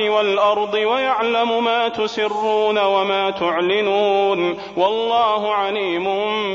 والارض ويعلم ما تسرون وما تعلنون والله عليم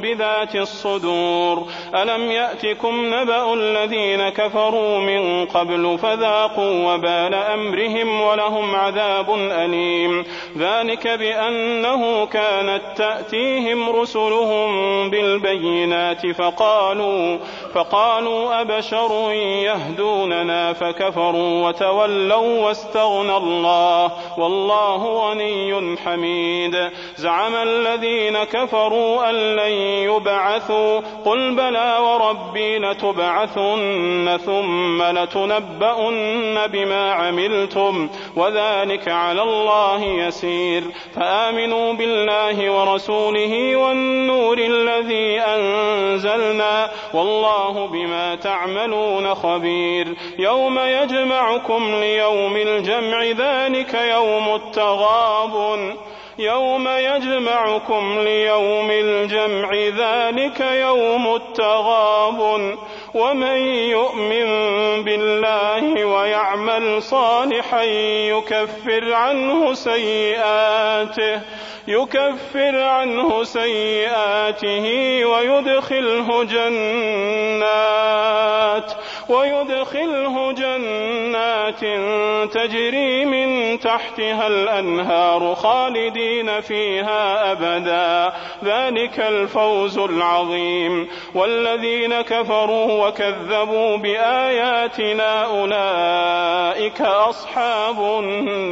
بذات الصدور الم ياتكم نبا الذين كفروا من قبل فذاقوا وبال امرهم ولهم عذاب اليم ذلك بانه كانت تاتيهم رسلهم بالبينات فقالوا فقالوا أبشر يهدوننا فكفروا وتولوا واستغنى الله والله غني حميد زعم الذين كفروا أن لن يبعثوا قل بلى وربي لتبعثن ثم لتنبؤن بما عملتم وذلك على الله يسير فآمنوا بالله ورسوله والنور الذي أنزلنا والله بما تعملون خبير يوم يجمعكم ليوم الجمع ذلك يوم التغابن يوم يجمعكم ليوم الجمع ذلك يوم التغابن. ومن يؤمن بالله ويعمل صالحا يكفر عنه سيئاته يكفر عنه سيئاته ويدخله جنات. ويدخله جنات تجري من تحتها الأنهار خالدين فيها أبدا. ذلك الفوز العظيم. والذين كفروا وكذبوا بآياتنا أولئك أصحاب النار.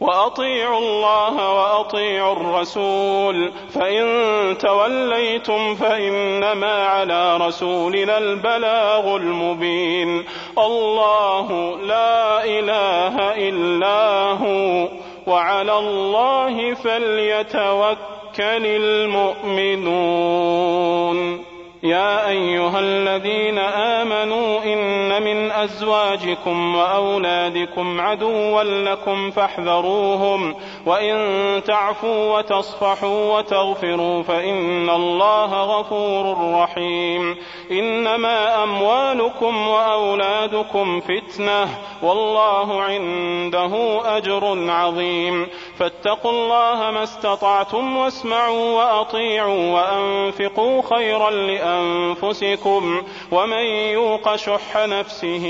وأطيعوا الله وأطيعوا الرسول فإن توليتم فإنما على رسولنا البلاغ المبين. الله لا إله إلا هو وعلى الله فليتوكل المؤمنون. يا أيها الذين آمنوا إن من أزواجكم وأولادكم عدوا لكم فاحذروهم. وإن تعفوا وتصفحوا وتغفروا فإن الله غفور رحيم. إنما أموالكم وأولادكم فتنة. والله عنده أجر عظيم. فاتقوا الله ما استطعتم واسمعوا وأطيعوا وأنفقوا خيرا لأنفسكم. ومن يوق شح نفسه